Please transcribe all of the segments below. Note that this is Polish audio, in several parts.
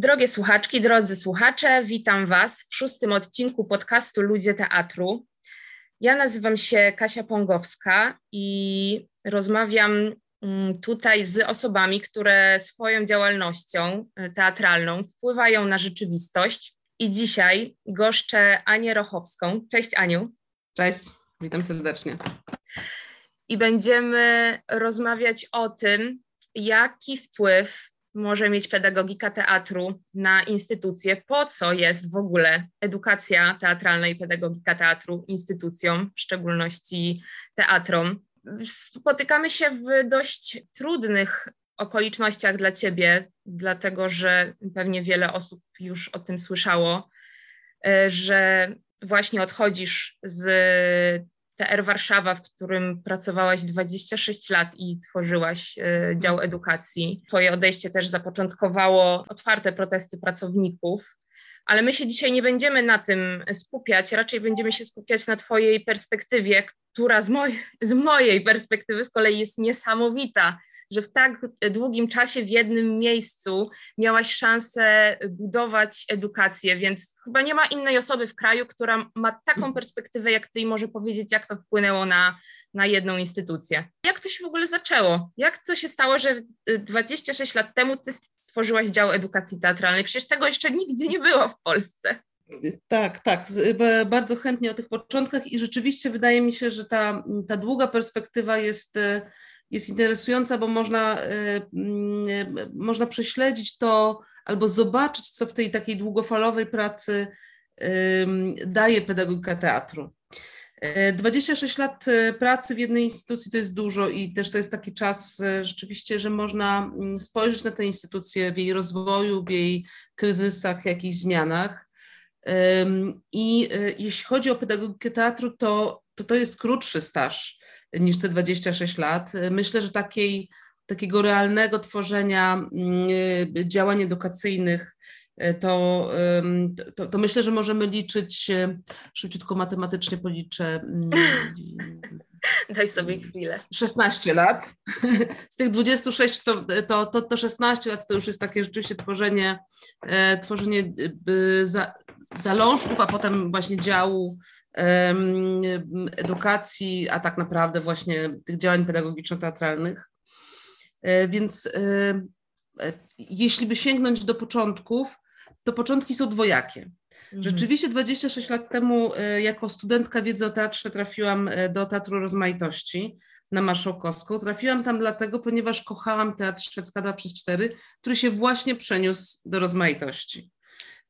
Drogie słuchaczki, drodzy słuchacze, witam Was w szóstym odcinku podcastu Ludzie Teatru. Ja nazywam się Kasia Pongowska i rozmawiam mm, tutaj z osobami, które swoją działalnością e, teatralną wpływają na rzeczywistość. I dzisiaj goszczę Anię Rochowską. Cześć Aniu. Cześć, witam serdecznie. I będziemy rozmawiać o tym, jaki wpływ może mieć pedagogika teatru na instytucje, po co jest w ogóle edukacja teatralna i pedagogika teatru instytucją, w szczególności teatrom. Spotykamy się w dość trudnych okolicznościach dla Ciebie, dlatego że pewnie wiele osób już o tym słyszało, e, że właśnie odchodzisz z TR Warszawa, w którym pracowałaś 26 lat i tworzyłaś e, dział edukacji. Twoje odejście też zapoczątkowało otwarte protesty pracowników. Ale my się dzisiaj nie będziemy na tym skupiać, raczej będziemy się skupiać na Twojej perspektywie, która z, moj z mojej perspektywy z kolei jest niesamowita że w tak długim czasie w jednym miejscu miałaś szansę budować edukację, więc chyba nie ma innej osoby w kraju, która ma taką perspektywę jak ty i może powiedzieć, jak to wpłynęło na, na jedną instytucję. Jak to się w ogóle zaczęło? Jak to się stało, że 26 lat temu ty stworzyłaś dział edukacji teatralnej? Przecież tego jeszcze nigdzie nie było w Polsce. Tak, tak, bardzo chętnie o tych początkach i rzeczywiście wydaje mi się, że ta, ta długa perspektywa jest jest interesująca, bo można, y, y, można prześledzić to albo zobaczyć, co w tej takiej długofalowej pracy daje pedagogika teatru. 26 y, lat pracy w jednej instytucji to jest dużo i też to jest taki czas rzeczywiście, że można mm, spojrzeć na tę instytucję w jej rozwoju, w jej kryzysach, jakichś zmianach. I jeśli chodzi o pedagogikę teatru, to to, to jest krótszy staż niż te 26 lat. Myślę, że takiej, takiego realnego tworzenia mm, działań edukacyjnych e, to, to, to, myślę, że możemy liczyć, e, szybciutko matematycznie policzę. Mm, Daj sobie chwilę. 16 lat. Z tych 26 to, to, to, to 16 lat to już jest takie rzeczywiście tworzenie, e, tworzenie za, zalążków, a potem właśnie działu edukacji, a tak naprawdę właśnie tych działań pedagogiczno-teatralnych. E, więc e, e, jeśli by sięgnąć do początków, to początki są dwojakie. Mhm. Rzeczywiście 26 lat temu jako studentka wiedzy o teatrze trafiłam do Teatru Rozmaitości na Marszałkowską. Trafiłam tam dlatego, ponieważ kochałam teatr Szwedzka 2 przez 4, który się właśnie przeniósł do rozmaitości.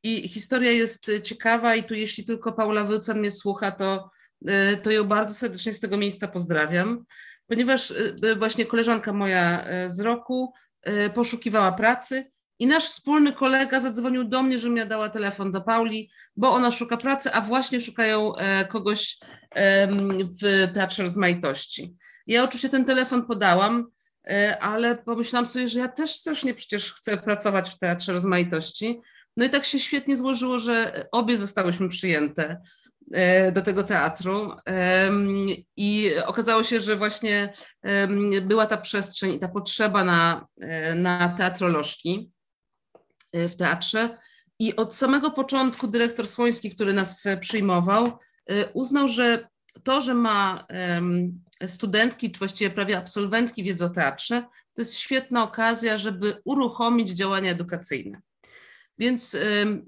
I historia jest y, ciekawa i tu jeśli tylko Paula Wyłcan mnie słucha, to, y, to ją bardzo serdecznie z tego miejsca pozdrawiam, ponieważ y, właśnie koleżanka moja z roku poszukiwała pracy i nasz wspólny kolega zadzwonił do mnie, że mi dała telefon do Pauli, bo ona szuka pracy, a właśnie szukają kogoś w Teatrze Rozmaitości. Ja oczywiście ten telefon podałam, ale pomyślałam sobie, że ja też strasznie przecież chcę pracować w Teatrze Rozmaitości, no i tak się świetnie złożyło, że obie zostałyśmy przyjęte e, do tego teatru. I okazało się, że właśnie była ta przestrzeń i ta potrzeba na, e, na teatrolożki e, w teatrze. I od samego początku dyrektor Słoński, który nas przyjmował, uznał, że to, że ma studentki, czy właściwie prawie absolwentki wiedzy o teatrze, to jest świetna okazja, żeby uruchomić działania edukacyjne. Więc, y,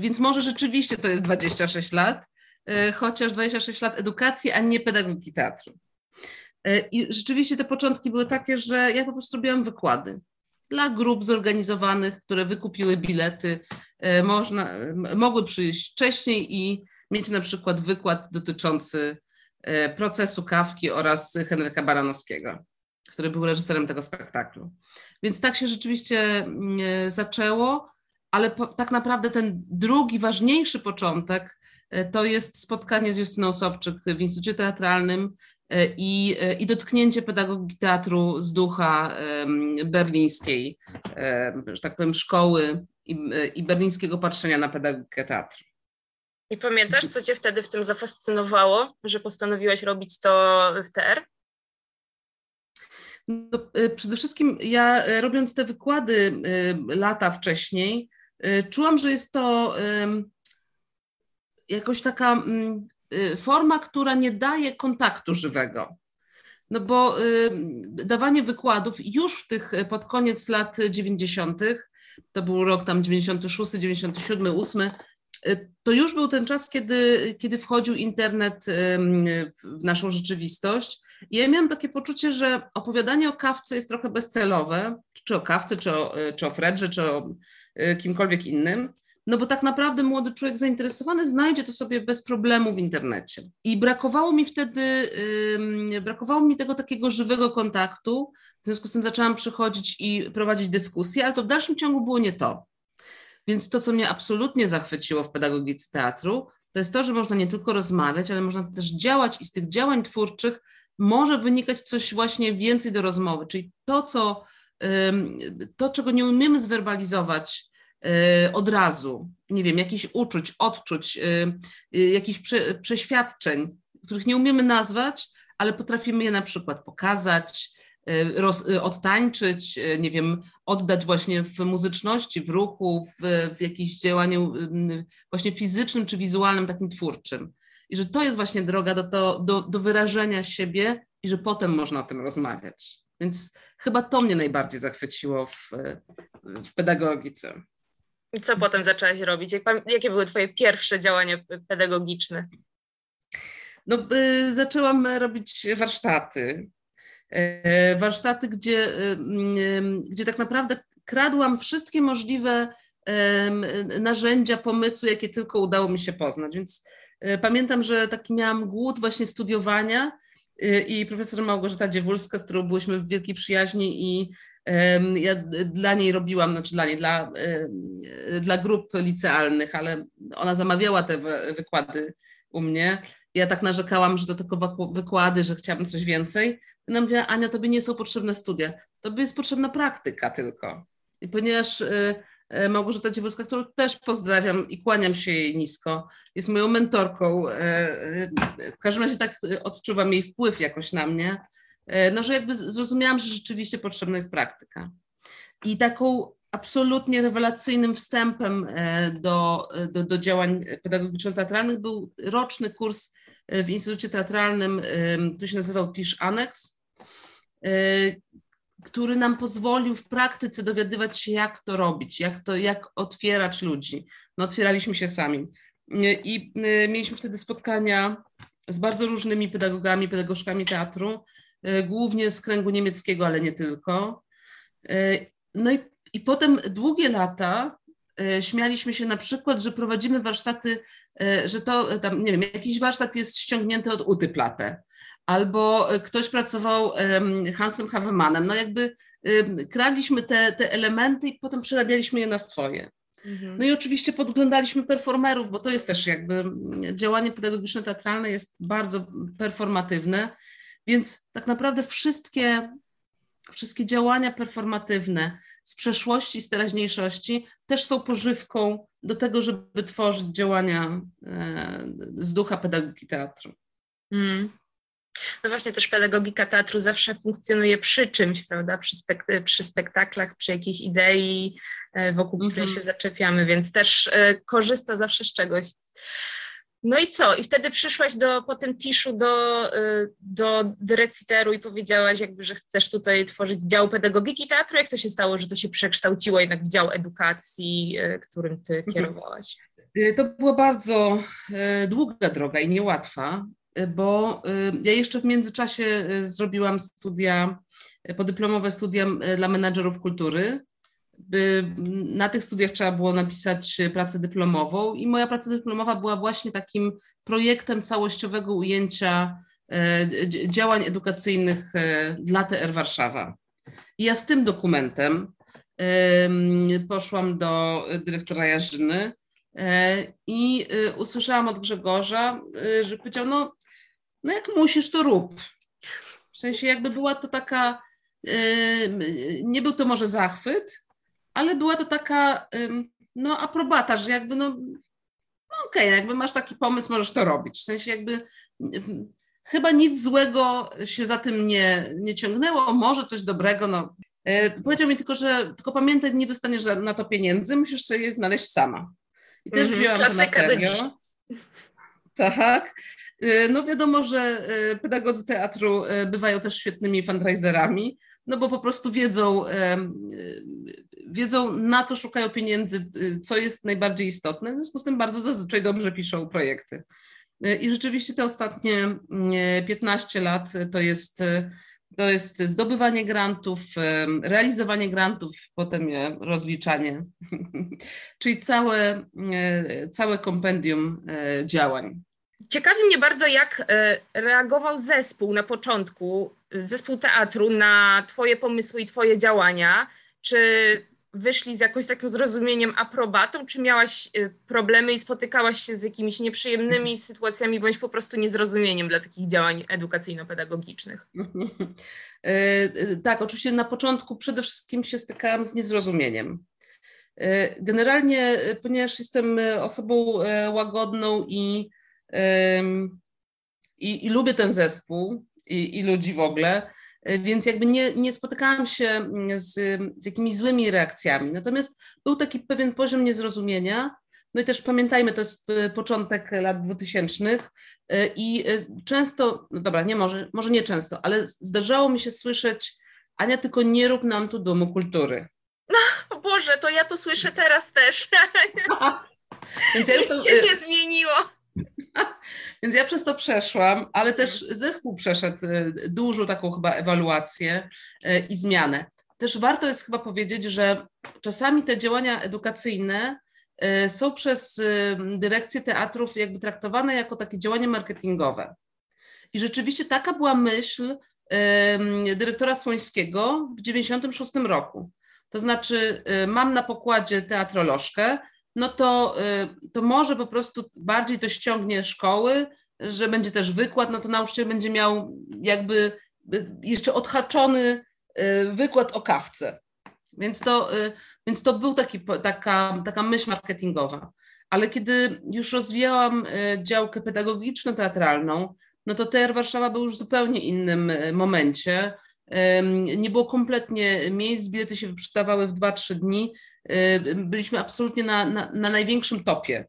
więc może rzeczywiście to jest 26 lat, y, chociaż 26 lat edukacji, a nie pedagogiki teatru. Y, I rzeczywiście te początki były takie, że ja po prostu robiłam wykłady dla grup zorganizowanych, które wykupiły bilety, można, mogły przyjść wcześniej i mieć na przykład wykład dotyczący procesu kawki oraz Henryka Baranowskiego, który był reżyserem tego spektaklu. Więc tak się rzeczywiście mm, zaczęło ale po, tak naprawdę ten drugi, ważniejszy początek e, to jest spotkanie z Justyną Sobczyk w Instytucie Teatralnym e, i, e, i dotknięcie pedagogiki teatru z ducha berlińskiej, że tak powiem, szkoły i, i berlińskiego patrzenia na pedagogikę teatru. I pamiętasz, co cię wtedy w tym zafascynowało, że postanowiłaś robić to w TR? No, przede wszystkim ja robiąc te wykłady lata wcześniej, czułam, że jest to jakoś taka mm, forma, która nie daje kontaktu żywego. No bo y, dawanie wykładów już w tych pod koniec lat 90., to był rok tam 96, 97, 8, to już był ten czas, kiedy, kiedy wchodził internet w naszą rzeczywistość. Ja miałam takie poczucie, że opowiadanie o kawce jest trochę bezcelowe, czy o kawce, czy o, czy o Fredrze, czy o y, kimkolwiek innym. No bo tak naprawdę młody człowiek zainteresowany znajdzie to sobie bez problemu w internecie. I brakowało mi wtedy, yy, brakowało mi tego takiego żywego kontaktu. W związku z tym zaczęłam przychodzić i prowadzić dyskusje, ale to w dalszym ciągu było nie to. Więc to, co mnie absolutnie zachwyciło w pedagogice teatru, to jest to, że można nie tylko rozmawiać, ale można też działać i z tych działań twórczych może wynikać coś właśnie więcej do rozmowy, czyli to, co, to czego nie umiemy zwerbalizować Y, od razu, nie wiem, jakichś uczuć, odczuć, y, y, jakichś prze, przeświadczeń, których nie umiemy nazwać, ale potrafimy je na przykład pokazać, roz, odtańczyć, nie wiem, oddać właśnie w muzyczności, w ruchu, w, w jakimś działaniu właśnie fizycznym czy wizualnym, takim twórczym. I że to jest właśnie droga do, to, do, do wyrażenia siebie i że potem można o tym rozmawiać. Więc chyba to mnie najbardziej zachwyciło w, w pedagogice. I co potem zaczęłaś robić? Jak, jakie były Twoje pierwsze działania pedagogiczne? No, y, zaczęłam robić warsztaty. Y, warsztaty, gdzie, y, gdzie tak naprawdę kradłam wszystkie możliwe narzędzia, pomysły, jakie tylko udało mi się poznać. Więc pamiętam, że taki miałam głód właśnie studiowania i profesor Małgorzata Dziewulska, z którą byliśmy w wielkiej przyjaźni i ja dla niej robiłam, znaczy dla niej, dla, dla grup licealnych, ale ona zamawiała te wykłady u mnie. Ja tak narzekałam, że to tylko wykłady, że chciałabym coś więcej. I ona mówiła, Ania, tobie nie są potrzebne studia, tobie jest potrzebna praktyka tylko. I ponieważ y, y, Małgorzata Dziewulska, którą też pozdrawiam i kłaniam się jej nisko, jest moją mentorką. Y, w każdym razie tak odczuwam jej wpływ jakoś na mnie E, no że jakby zrozumiałam, że rzeczywiście potrzebna jest praktyka. I taką absolutnie rewelacyjnym wstępem e, do, do, do działań pedagogiczno-teatralnych był roczny kurs e, w Instytucie Teatralnym, który się nazywał TISH Annex, który nam pozwolił w praktyce dowiadywać się, jak to robić, jak, to, jak otwierać ludzi. No, otwieraliśmy się sami. I mieliśmy wtedy spotkania z bardzo różnymi pedagogami, pedagogzkami teatru, E, głównie z kręgu niemieckiego, ale nie tylko. E, no i, i potem długie lata śmialiśmy się na przykład, że prowadzimy warsztaty, że to tam, nie wiem, jakiś warsztat jest ściągnięty od Uty Platę, albo ktoś pracował Hansem Havemanem. No jakby kradliśmy te, te elementy i potem przerabialiśmy je na swoje. Mhm. No i oczywiście podglądaliśmy performerów, bo to jest też jakby działanie pedagogiczno-teatralne jest bardzo performatywne więc tak naprawdę wszystkie, wszystkie działania performatywne z przeszłości, z teraźniejszości też są pożywką do tego, żeby tworzyć działania e, z ducha pedagogiki teatru. Mm. No właśnie też pedagogika teatru zawsze funkcjonuje przy czymś, prawda? Przy, spek- przy spektaklach, przy jakiejś idei, e, wokół mm -hmm. której mhm. się zaczepiamy, więc też e, korzysta zawsze z czegoś. No i co? I wtedy przyszłaś do, po tym tiszu do, y, do dyrekcji teatru i powiedziałaś jakby, że chcesz tutaj tworzyć dział pedagogiki teatru. Jak to się stało, że to się przekształciło jednak w dział edukacji, którym ty mhm. kierowałaś? To była bardzo długa droga i niełatwa, bo ja jeszcze w międzyczasie zrobiłam studia, podyplomowe studia dla menadżerów kultury na tych studiach trzeba było napisać pracę dyplomową i moja praca dyplomowa była właśnie takim projektem całościowego ujęcia działań edukacyjnych dla TR Warszawa. I ja z tym dokumentem poszłam do dyrektora Jarzyny i usłyszałam od Grzegorza, że powiedział, no, no jak musisz, to rób. W sensie jakby była to taka, nie był to może zachwyt, ale była to taka no, aprobata, że jakby no, no okej, okay, jakby masz taki pomysł, możesz to robić. W sensie jakby chyba nic złego się za tym nie, nie ciągnęło, może coś dobrego, no. Powiedział mi tylko, że tylko pamiętaj, nie dostaniesz na to pieniędzy, musisz sobie je znaleźć sama. I też mm-hmm, wzięłam to na serio. Tak. No wiadomo, że pedagodzy teatru bywają też świetnymi fundraiserami, no bo po prostu wiedzą, wiedzą na co szukają pieniędzy, co jest najbardziej istotne, w związku z tym bardzo zazwyczaj dobrze piszą projekty. I rzeczywiście te ostatnie 15 lat to jest, to jest zdobywanie grantów, realizowanie grantów, potem je rozliczanie, czyli całe, całe kompendium działań. Ciekawi mnie bardzo, jak e, reagował zespół na początku, zespół teatru na Twoje pomysły i Twoje działania. Czy wyszli z jakimś takim zrozumieniem, aprobatą, czy miałaś e, problemy i spotykałaś się z jakimiś nieprzyjemnymi sytuacjami, bądź po prostu niezrozumieniem dla takich działań edukacyjno-pedagogicznych? E, tak, oczywiście na początku przede wszystkim się stykałam z niezrozumieniem. Generalnie, ponieważ jestem osobą łagodną i i, i lubię ten zespół i, i, ludzi w ogóle, e, więc jakby nie, nie spotykałam się z, z jakimiś złymi reakcjami. Natomiast był taki pewien poziom niezrozumienia. No i też pamiętajmy, to jest e, początek lat 2000 e, i często, no dobra, nie może, może nie często, ale zdarzało mi się słyszeć, Ania, tylko nie rób nam tu domu kultury. No, Boże, to ja to słyszę teraz też. Więc ja już to, Nic się nie zmieniło. Więc ja przez to przeszłam, ale też zespół przeszedł y, dużą taką chyba ewaluację y, i zmianę. Też warto jest chyba powiedzieć, że czasami te działania edukacyjne y, są przez dyrekcję teatrów jakby traktowane jako takie działania marketingowe. I rzeczywiście taka była myśl dyrektora Słońskiego w 1996 roku. To znaczy, mam na pokładzie teatrolożkę, no to, y, to może po prostu bardziej to ściągnie szkoły, że będzie też wykład, no to nauczyciel będzie miał jakby y, jeszcze odhaczony y, wykład o kawce. Więc to, więc to był taki, taka, taka myśl marketingowa. Ale kiedy już rozwijałam działkę pedagogiczno-teatralną, no to TR Warszawa był już w zupełnie innym momencie. Nie było kompletnie miejsc, bilety się wyprzedawały w 2-3 dni, byliśmy absolutnie na, na, na największym topie.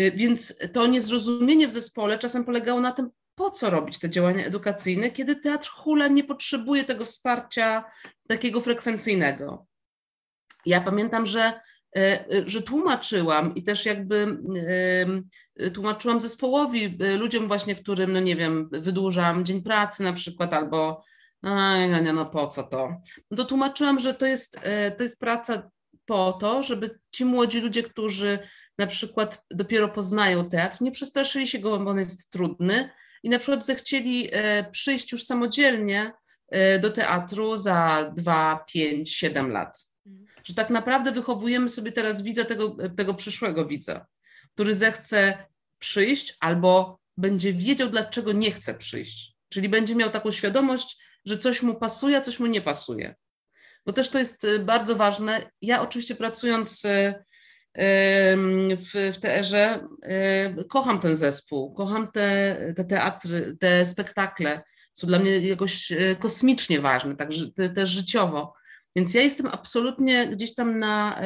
Y, więc to niezrozumienie w zespole czasem polegało na tym, po co robić te działania edukacyjne, kiedy teatr hula nie potrzebuje tego wsparcia takiego frekwencyjnego. Ja pamiętam, że, y, że tłumaczyłam i też jakby tłumaczyłam zespołowi, ludziom właśnie, którym, no nie wiem, wydłużam dzień pracy na przykład albo a, nie, no po co to? No to tłumaczyłam, że to jest, to jest praca po to, żeby ci młodzi ludzie, którzy na przykład dopiero poznają teatr, nie przestraszyli się go, bo on jest trudny i na przykład zechcieli e, przyjść już samodzielnie e, do teatru za 2, 5, 7 lat. Że tak naprawdę wychowujemy sobie teraz widza tego, tego przyszłego widza, który zechce przyjść albo będzie wiedział, dlaczego nie chce przyjść. Czyli będzie miał taką świadomość, że coś mu pasuje, a coś mu nie pasuje bo też to jest y, bardzo ważne. Ja oczywiście pracując y, w, w TR-ze y, kocham ten zespół, kocham te, te teatry, te spektakle. Są dla mnie jakoś kosmicznie ważne, także też życiowo. Więc ja jestem absolutnie gdzieś tam na.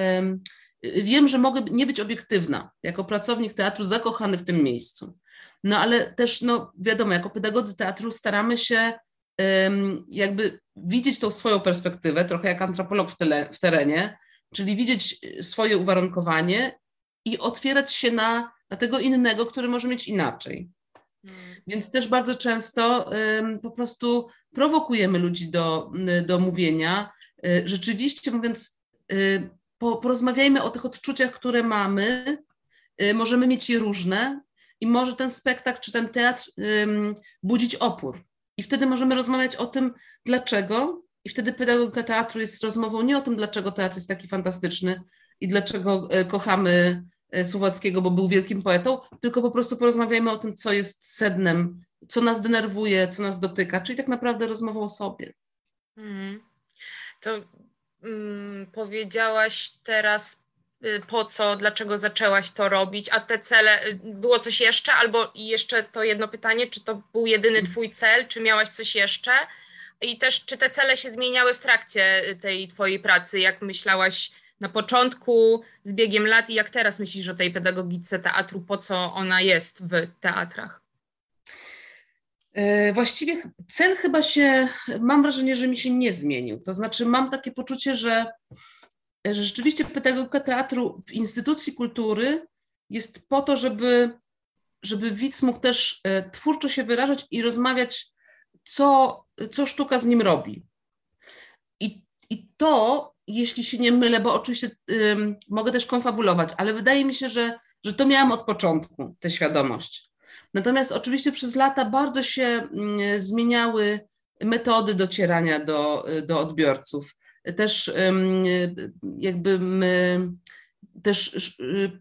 Wiem, że mogę nie być obiektywna jako pracownik teatru, zakochany w tym miejscu. No ale też, no wiadomo, jako pedagodzy teatru staramy się jakby widzieć tą swoją perspektywę, trochę jak antropolog w, tele, w terenie, czyli widzieć y, swoje uwarunkowanie i otwierać się na, na tego innego, który może mieć inaczej. Hmm. Więc też bardzo często po prostu prowokujemy ludzi do, do mówienia. Y, rzeczywiście mówiąc, y, po, porozmawiajmy o tych odczuciach, które mamy. Możemy mieć je różne i może ten spektakl czy ten teatr budzić opór. I wtedy możemy rozmawiać o tym, dlaczego. I wtedy pedagogika teatru jest rozmową nie o tym, dlaczego teatr jest taki fantastyczny i dlaczego e, kochamy e, Słowackiego, bo był wielkim poetą, tylko po prostu porozmawiajmy o tym, co jest sednem, co nas denerwuje, co nas dotyka, czyli tak naprawdę rozmową o sobie. Mm. To mm, powiedziałaś teraz po co, dlaczego zaczęłaś to robić, a te cele, y, było coś jeszcze, albo jeszcze to jedno pytanie, czy to był jedyny mm. twój cel, czy miałaś coś jeszcze, I też, czy te cele się zmieniały w trakcie tej Twojej pracy? Jak myślałaś na początku, z biegiem lat i jak teraz myślisz o tej pedagogice teatru, po co ona jest w teatrach? E, właściwie cel chyba się, mam wrażenie, że mi się nie zmienił. To znaczy, mam takie poczucie, że, że rzeczywiście pedagogika teatru w instytucji kultury jest po to, żeby, żeby widz mógł też e, twórczo się wyrażać i rozmawiać, co, co sztuka z nim robi. I, i to, jeśli się nie mylę, bo oczywiście ym, mogę też konfabulować, ale wydaje mi się, że, że to miałam od początku, tę świadomość. Natomiast oczywiście przez lata bardzo się mm, zmieniały metody docierania do, do odbiorców. Też jakby też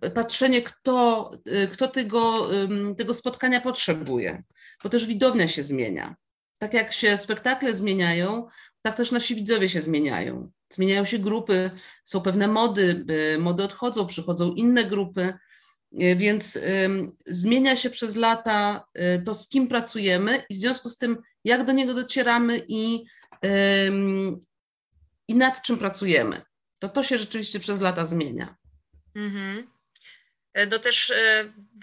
y, patrzenie, kto, y, kto tego, tego spotkania potrzebuje, bo też widownia się zmienia. Tak jak się spektakle zmieniają, tak też nasi widzowie się zmieniają. Zmieniają się grupy, są pewne mody, mody odchodzą, przychodzą inne grupy. E, więc zmienia się przez lata e, to, z kim pracujemy i w związku z tym, jak do niego docieramy i, i nad czym pracujemy. To to się rzeczywiście przez lata zmienia. Mhm. E, to też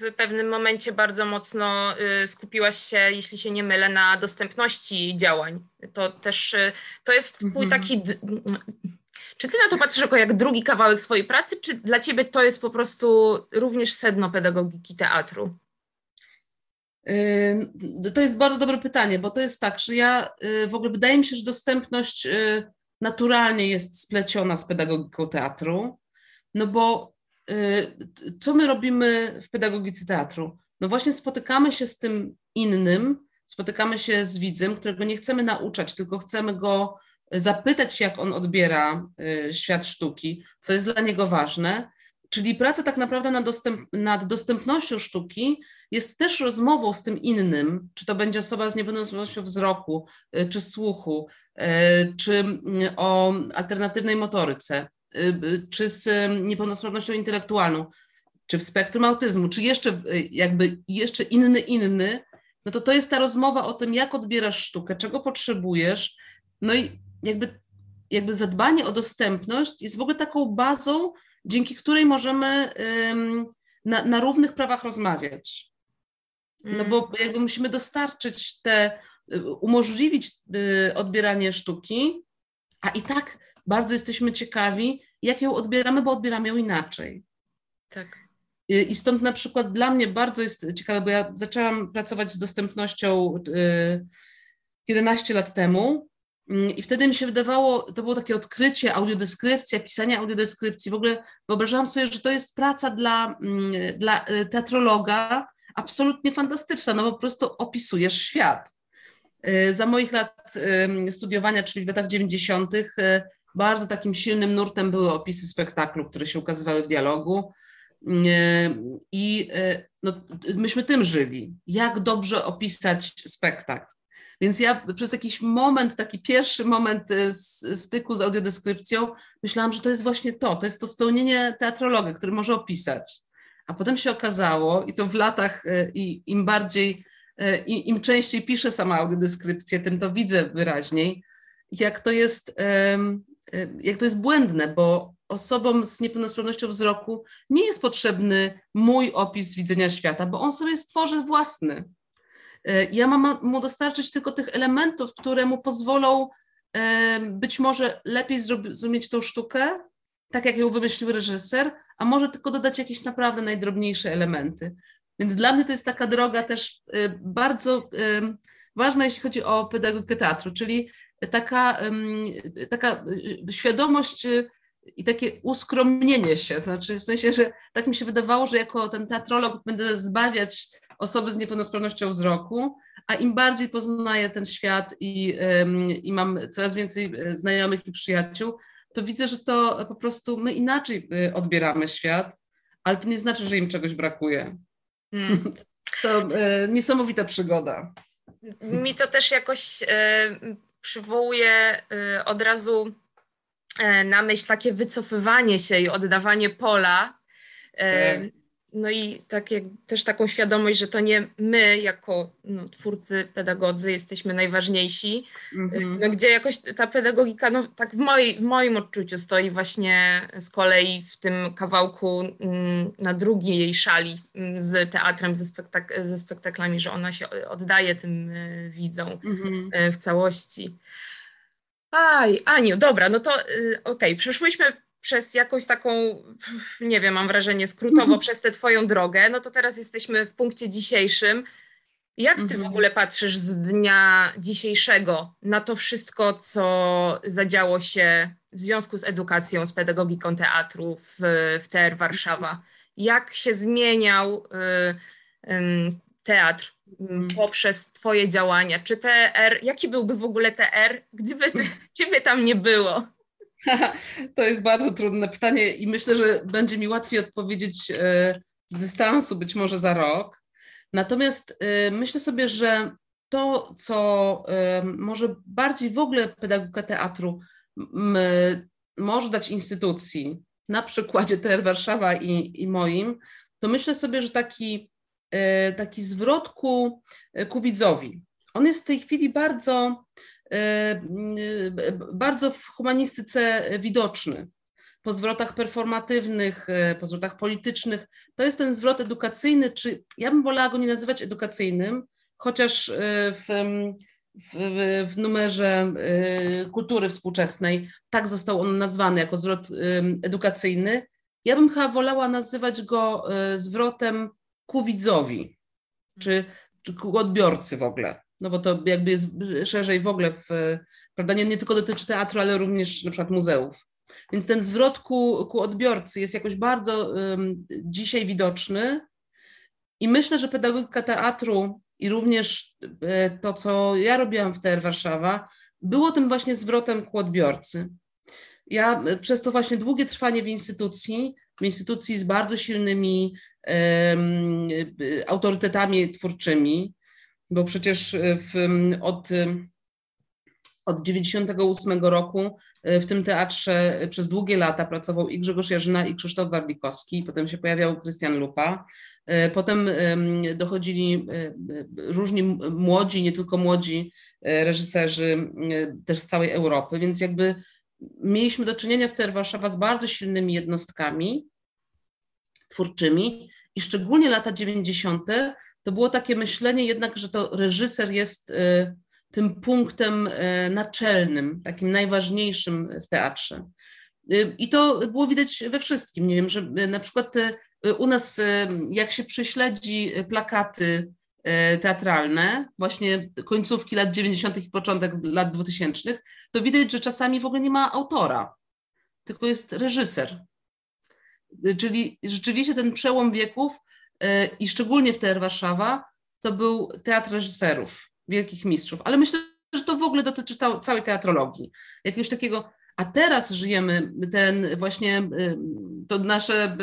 w pewnym momencie bardzo mocno skupiłaś się, jeśli się nie mylę, na dostępności działań. To też to jest twój mhm. taki czy ty na to patrzysz jako jak drugi kawałek swojej pracy, czy dla ciebie to jest po prostu również sedno pedagogiki teatru? To jest bardzo dobre pytanie, bo to jest tak, że ja yy, w ogóle wydaje mi się, że dostępność yy, naturalnie jest spleciona z pedagogiką teatru, no bo co my robimy w pedagogice teatru? No właśnie spotykamy się z tym innym, spotykamy się z widzem, którego nie chcemy nauczać, tylko chcemy go zapytać się, jak on odbiera y, świat sztuki, co jest dla niego ważne. Czyli praca tak naprawdę nad, dostęp, nad dostępnością sztuki jest też rozmową z tym innym, czy to będzie osoba z niepełnosprawnością wzroku, y, czy słuchu, y, czy o alternatywnej motoryce, czy z niepełnosprawnością intelektualną, czy w spektrum autyzmu, czy jeszcze jakby jeszcze inny, inny, no to to jest ta rozmowa o tym, jak odbierasz sztukę, czego potrzebujesz, no i jakby, jakby zadbanie o dostępność jest w ogóle taką bazą, dzięki której możemy na, na równych prawach rozmawiać. No bo mm. jakby musimy dostarczyć te, umożliwić y, odbieranie sztuki, a i tak bardzo jesteśmy ciekawi, jak ją odbieramy, bo odbieramy ją inaczej. Tak. Y, I stąd na przykład dla mnie bardzo jest ciekawe, bo ja zaczęłam pracować z dostępnością 11 lat temu Mm, I wtedy mi się wydawało, to było takie odkrycie, audiodeskrypcja, pisanie audiodeskrypcji. W ogóle wyobrażałam sobie, że to jest praca dla, mm, dla y, teatrologa absolutnie fantastyczna, no bo po prostu opisujesz świat. Y, za moich lat studiowania, czyli w latach 90., y, bardzo takim silnym nurtem były opisy spektaklu, które się ukazywały w dialogu. I no, myśmy tym żyli. Jak dobrze opisać spektakl więc ja przez jakiś moment, taki pierwszy moment styku z audiodeskrypcją, myślałam, że to jest właśnie to, to jest to spełnienie teatrologa, który może opisać. A potem się okazało, i to w latach, i im bardziej, e, im częściej piszę sama audiodeskrypcję, tym to widzę wyraźniej, jak to jest, jak to jest błędne, bo osobom z niepełnosprawnością wzroku nie jest potrzebny mój opis widzenia świata, bo on sobie stworzy własny. E, ja mam mu dostarczyć tylko tych elementów, które mu pozwolą e, być może lepiej zrozumieć tą sztukę, tak jak ją wymyślił reżyser, a może tylko dodać jakieś naprawdę najdrobniejsze elementy. Więc dla mnie to jest taka droga też e, bardzo ważna, jeśli chodzi o pedagogikę teatru, czyli taka, taka świadomość i takie uskromnienie się. Znaczy, w sensie, że tak mi się wydawało, że jako ten teatrolog będę zbawiać osoby z niepełnosprawnością wzroku, a im bardziej poznaję ten świat i, i mam coraz więcej znajomych i przyjaciół, to widzę, że to po prostu my inaczej odbieramy świat, ale to nie znaczy, że im czegoś brakuje. Hmm. To e, niesamowita przygoda. Mi to też jakoś e, przywołuje e, od razu e, na myśl takie wycofywanie się i oddawanie pola no i tak jak, też taką świadomość, że to nie my jako no, twórcy, pedagodzy jesteśmy najważniejsi, mm-hmm. no, gdzie jakoś ta pedagogika, no tak w, moi, w moim odczuciu stoi właśnie z kolei w tym kawałku mm, na drugiej jej szali mm, z teatrem, ze, spektak- ze spektaklami, że ona się oddaje tym y, widzom mm-hmm. y, w całości. Aj, Aniu, dobra, no to y, okej, okay, przeszłyśmy przez jakąś taką, nie wiem, mam wrażenie, skrótowo mhm. przez tę Twoją drogę, no to teraz jesteśmy w punkcie dzisiejszym. Jak Ty w mhm. ogóle patrzysz z dnia dzisiejszego na to wszystko, co zadziało się w związku z edukacją, z pedagogiką teatru w, w TR Warszawa? Jak się zmieniał y, y, teatr mm, poprzez Twoje działania? Czy TR, jaki byłby w ogóle TR, gdyby Ciebie tam nie było? To jest bardzo trudne pytanie i myślę, że będzie mi łatwiej odpowiedzieć e, z dystansu, być może za rok. Natomiast e, myślę sobie, że to, co e, może bardziej w ogóle pedagogika teatru może dać instytucji, na przykładzie TR Warszawa i, i moim, to myślę sobie, że taki, taki zwrot ku, widzowi. On jest w tej chwili bardzo bardzo w humanistyce widoczny. Po zwrotach performatywnych, e, po zwrotach politycznych. To jest ten zwrot edukacyjny, czy ja bym wolała go nie nazywać edukacyjnym, chociaż e, w, w, w numerze kultury współczesnej tak został on nazwany jako zwrot edukacyjny. Ja bym chyba wolała nazywać go zwrotem ku widzowi, czy, czy ku odbiorcy w ogóle no bo to jakby jest szerzej w ogóle, w, prawda, nie, nie tylko dotyczy teatru, ale również na przykład muzeów. Więc ten zwrot ku, ku odbiorcy jest jakoś bardzo um, dzisiaj widoczny i myślę, że pedagogika teatru i również e, to, co ja robiłam w TR Warszawa, było tym właśnie zwrotem ku odbiorcy. Ja e, przez to właśnie długie trwanie w instytucji, w instytucji z bardzo silnymi um, autorytetami twórczymi, bo przecież e, w, od, e, od 98 roku e, w tym teatrze przez długie lata pracował i Grzegorz Jarzyna, i Krzysztof Warlikowski, potem się pojawiał Krystian Lupa. Potem dochodzili różni młodzi, nie tylko młodzi reżyserzy też z całej Europy, więc jakby mieliśmy do czynienia w TER Warszawa z bardzo silnymi jednostkami twórczymi i szczególnie lata 90 to było takie myślenie jednak, że to reżyser jest y, tym punktem y, naczelnym, takim najważniejszym w teatrze. Y, I to było widać we wszystkim. Nie wiem, że na przykład u nas, jak się prześledzi plakaty teatralne, właśnie końcówki lat 90. i początek lat 2000, to widać, że czasami w ogóle nie ma autora, tylko jest reżyser. Czyli rzeczywiście ten przełom wieków i szczególnie w TR Warszawa, to był teatr reżyserów, wielkich mistrzów. Ale myślę, że to w ogóle dotyczy całej teatrologii. Jakiegoś takiego, a teraz żyjemy ten właśnie, y, to nasze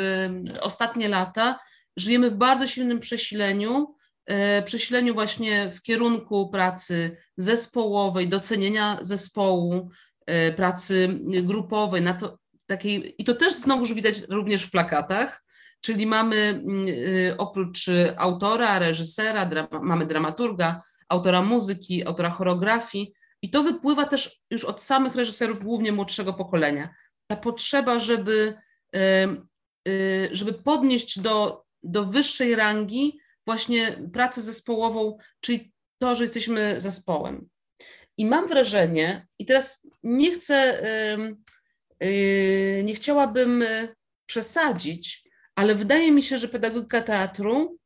y, ostatnie lata, żyjemy w bardzo silnym przesileniu, e, przesileniu właśnie w kierunku pracy zespołowej, docenienia zespołu, e, pracy grupowej, na to, takiej, i to też znowu widać również w plakatach, Czyli mamy mm, y, oprócz autora, reżysera, mamy dramaturga, autora muzyki, autora choreografii, i to wypływa też już od samych reżyserów, głównie młodszego pokolenia. Ta potrzeba, żeby, y, żeby podnieść do, do wyższej rangi właśnie pracę zespołową, czyli to, że jesteśmy zespołem. I mam wrażenie, i teraz nie chcę, y, nie chciałabym przesadzić, ale wydaje mi się, że pedagogika teatru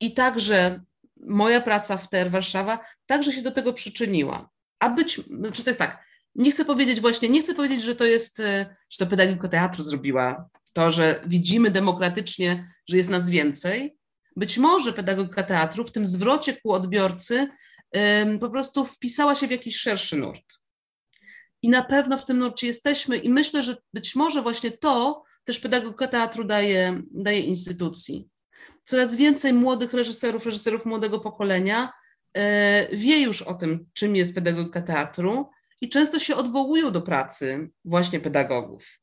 i także moja praca w TR Warszawa także się do tego przyczyniła. A być, czy to jest tak, nie chcę powiedzieć właśnie, nie chcę powiedzieć, że to jest, e, że to pedagogika teatru zrobiła to, że widzimy demokratycznie, że jest nas więcej. Być może pedagogika teatru w tym zwrocie ku odbiorcy po prostu wpisała się w jakiś szerszy nurt. I na pewno w tym nurcie jesteśmy i myślę, że być może właśnie to też pedagogika teatru daje, daje instytucji. Coraz więcej młodych reżyserów, reżyserów młodego pokolenia e, wie już o tym, czym jest pedagogika teatru i często się odwołują do pracy właśnie pedagogów.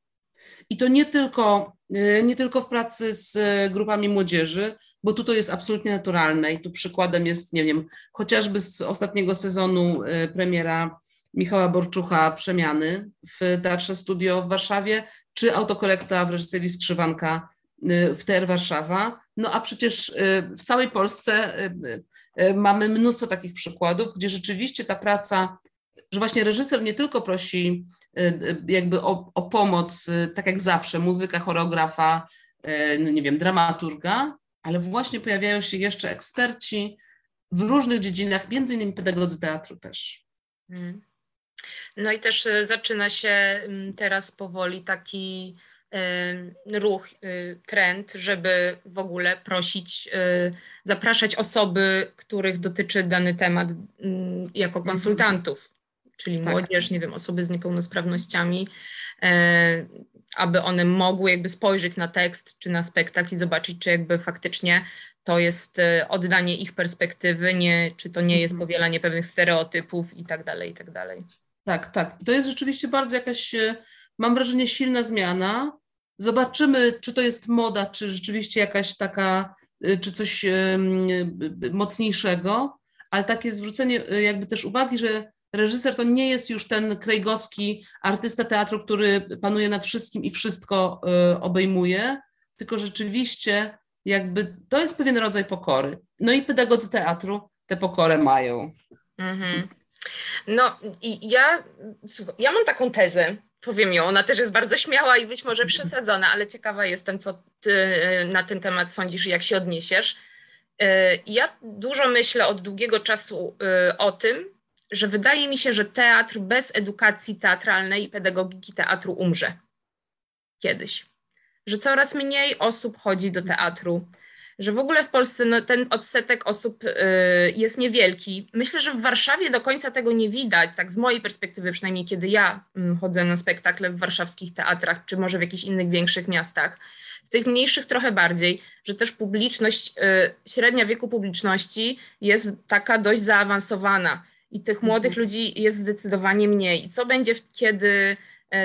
I to nie tylko, nie tylko w pracy z grupami młodzieży, bo tu to jest absolutnie naturalne i tu przykładem jest, nie wiem, chociażby z ostatniego sezonu premiera Michała Borczucha Przemiany w Teatrze Studio w Warszawie, czy autokorekta w reżyserii Skrzywanka w TR Warszawa. No a przecież w całej Polsce mamy mnóstwo takich przykładów, gdzie rzeczywiście ta praca, że właśnie reżyser nie tylko prosi jakby o, o pomoc, tak jak zawsze, muzyka, choreografa, no nie wiem, dramaturga, ale właśnie pojawiają się jeszcze eksperci w różnych dziedzinach, między innymi pedagodzy teatru też. Hmm. No i też e, zaczyna się teraz powoli taki e, ruch, e, trend, żeby w ogóle prosić, zapraszać osoby, których dotyczy dany temat jako mhm. konsultantów, czyli tak. młodzież, nie wiem, osoby z niepełnosprawnościami, aby one mogły jakby spojrzeć na tekst czy na spektakl i zobaczyć, czy jakby faktycznie to jest oddanie ich perspektywy, nie, czy to nie jest mhm. powielanie pewnych stereotypów i tak dalej, i tak dalej. Tak, tak. To jest rzeczywiście bardzo jakaś, e, mam wrażenie, silna zmiana. Zobaczymy, czy to jest moda, czy rzeczywiście jakaś taka, e, czy coś e, mocniejszego, ale takie zwrócenie jakby też uwagi, że reżyser to nie jest już ten krejgowski artysta teatru, który panuje nad wszystkim i wszystko obejmuje, tylko rzeczywiście jakby to jest pewien rodzaj pokory. No i pedagodzy teatru tę pokorę mają. Mhm. No i ja, ja mam taką tezę, powiem ją, ona też jest bardzo śmiała i być może przesadzona, ale ciekawa jestem, co ty e, na ten temat sądzisz i jak się odniesiesz. E, ja dużo myślę od długiego czasu e, o tym, że wydaje mi się, że teatr bez edukacji teatralnej i pedagogiki teatru umrze kiedyś. Że coraz mniej osób chodzi do teatru, że w ogóle w Polsce no, ten odsetek osób y, jest niewielki. Myślę, że w Warszawie do końca tego nie widać, tak z mojej perspektywy przynajmniej, kiedy ja y, chodzę na spektakle w warszawskich teatrach, czy może w jakichś innych większych miastach. W tych mniejszych trochę bardziej, że też publiczność, y, średnia wieku publiczności jest taka dość zaawansowana i tych młodych mhm. ludzi jest zdecydowanie mniej. I co będzie, kiedy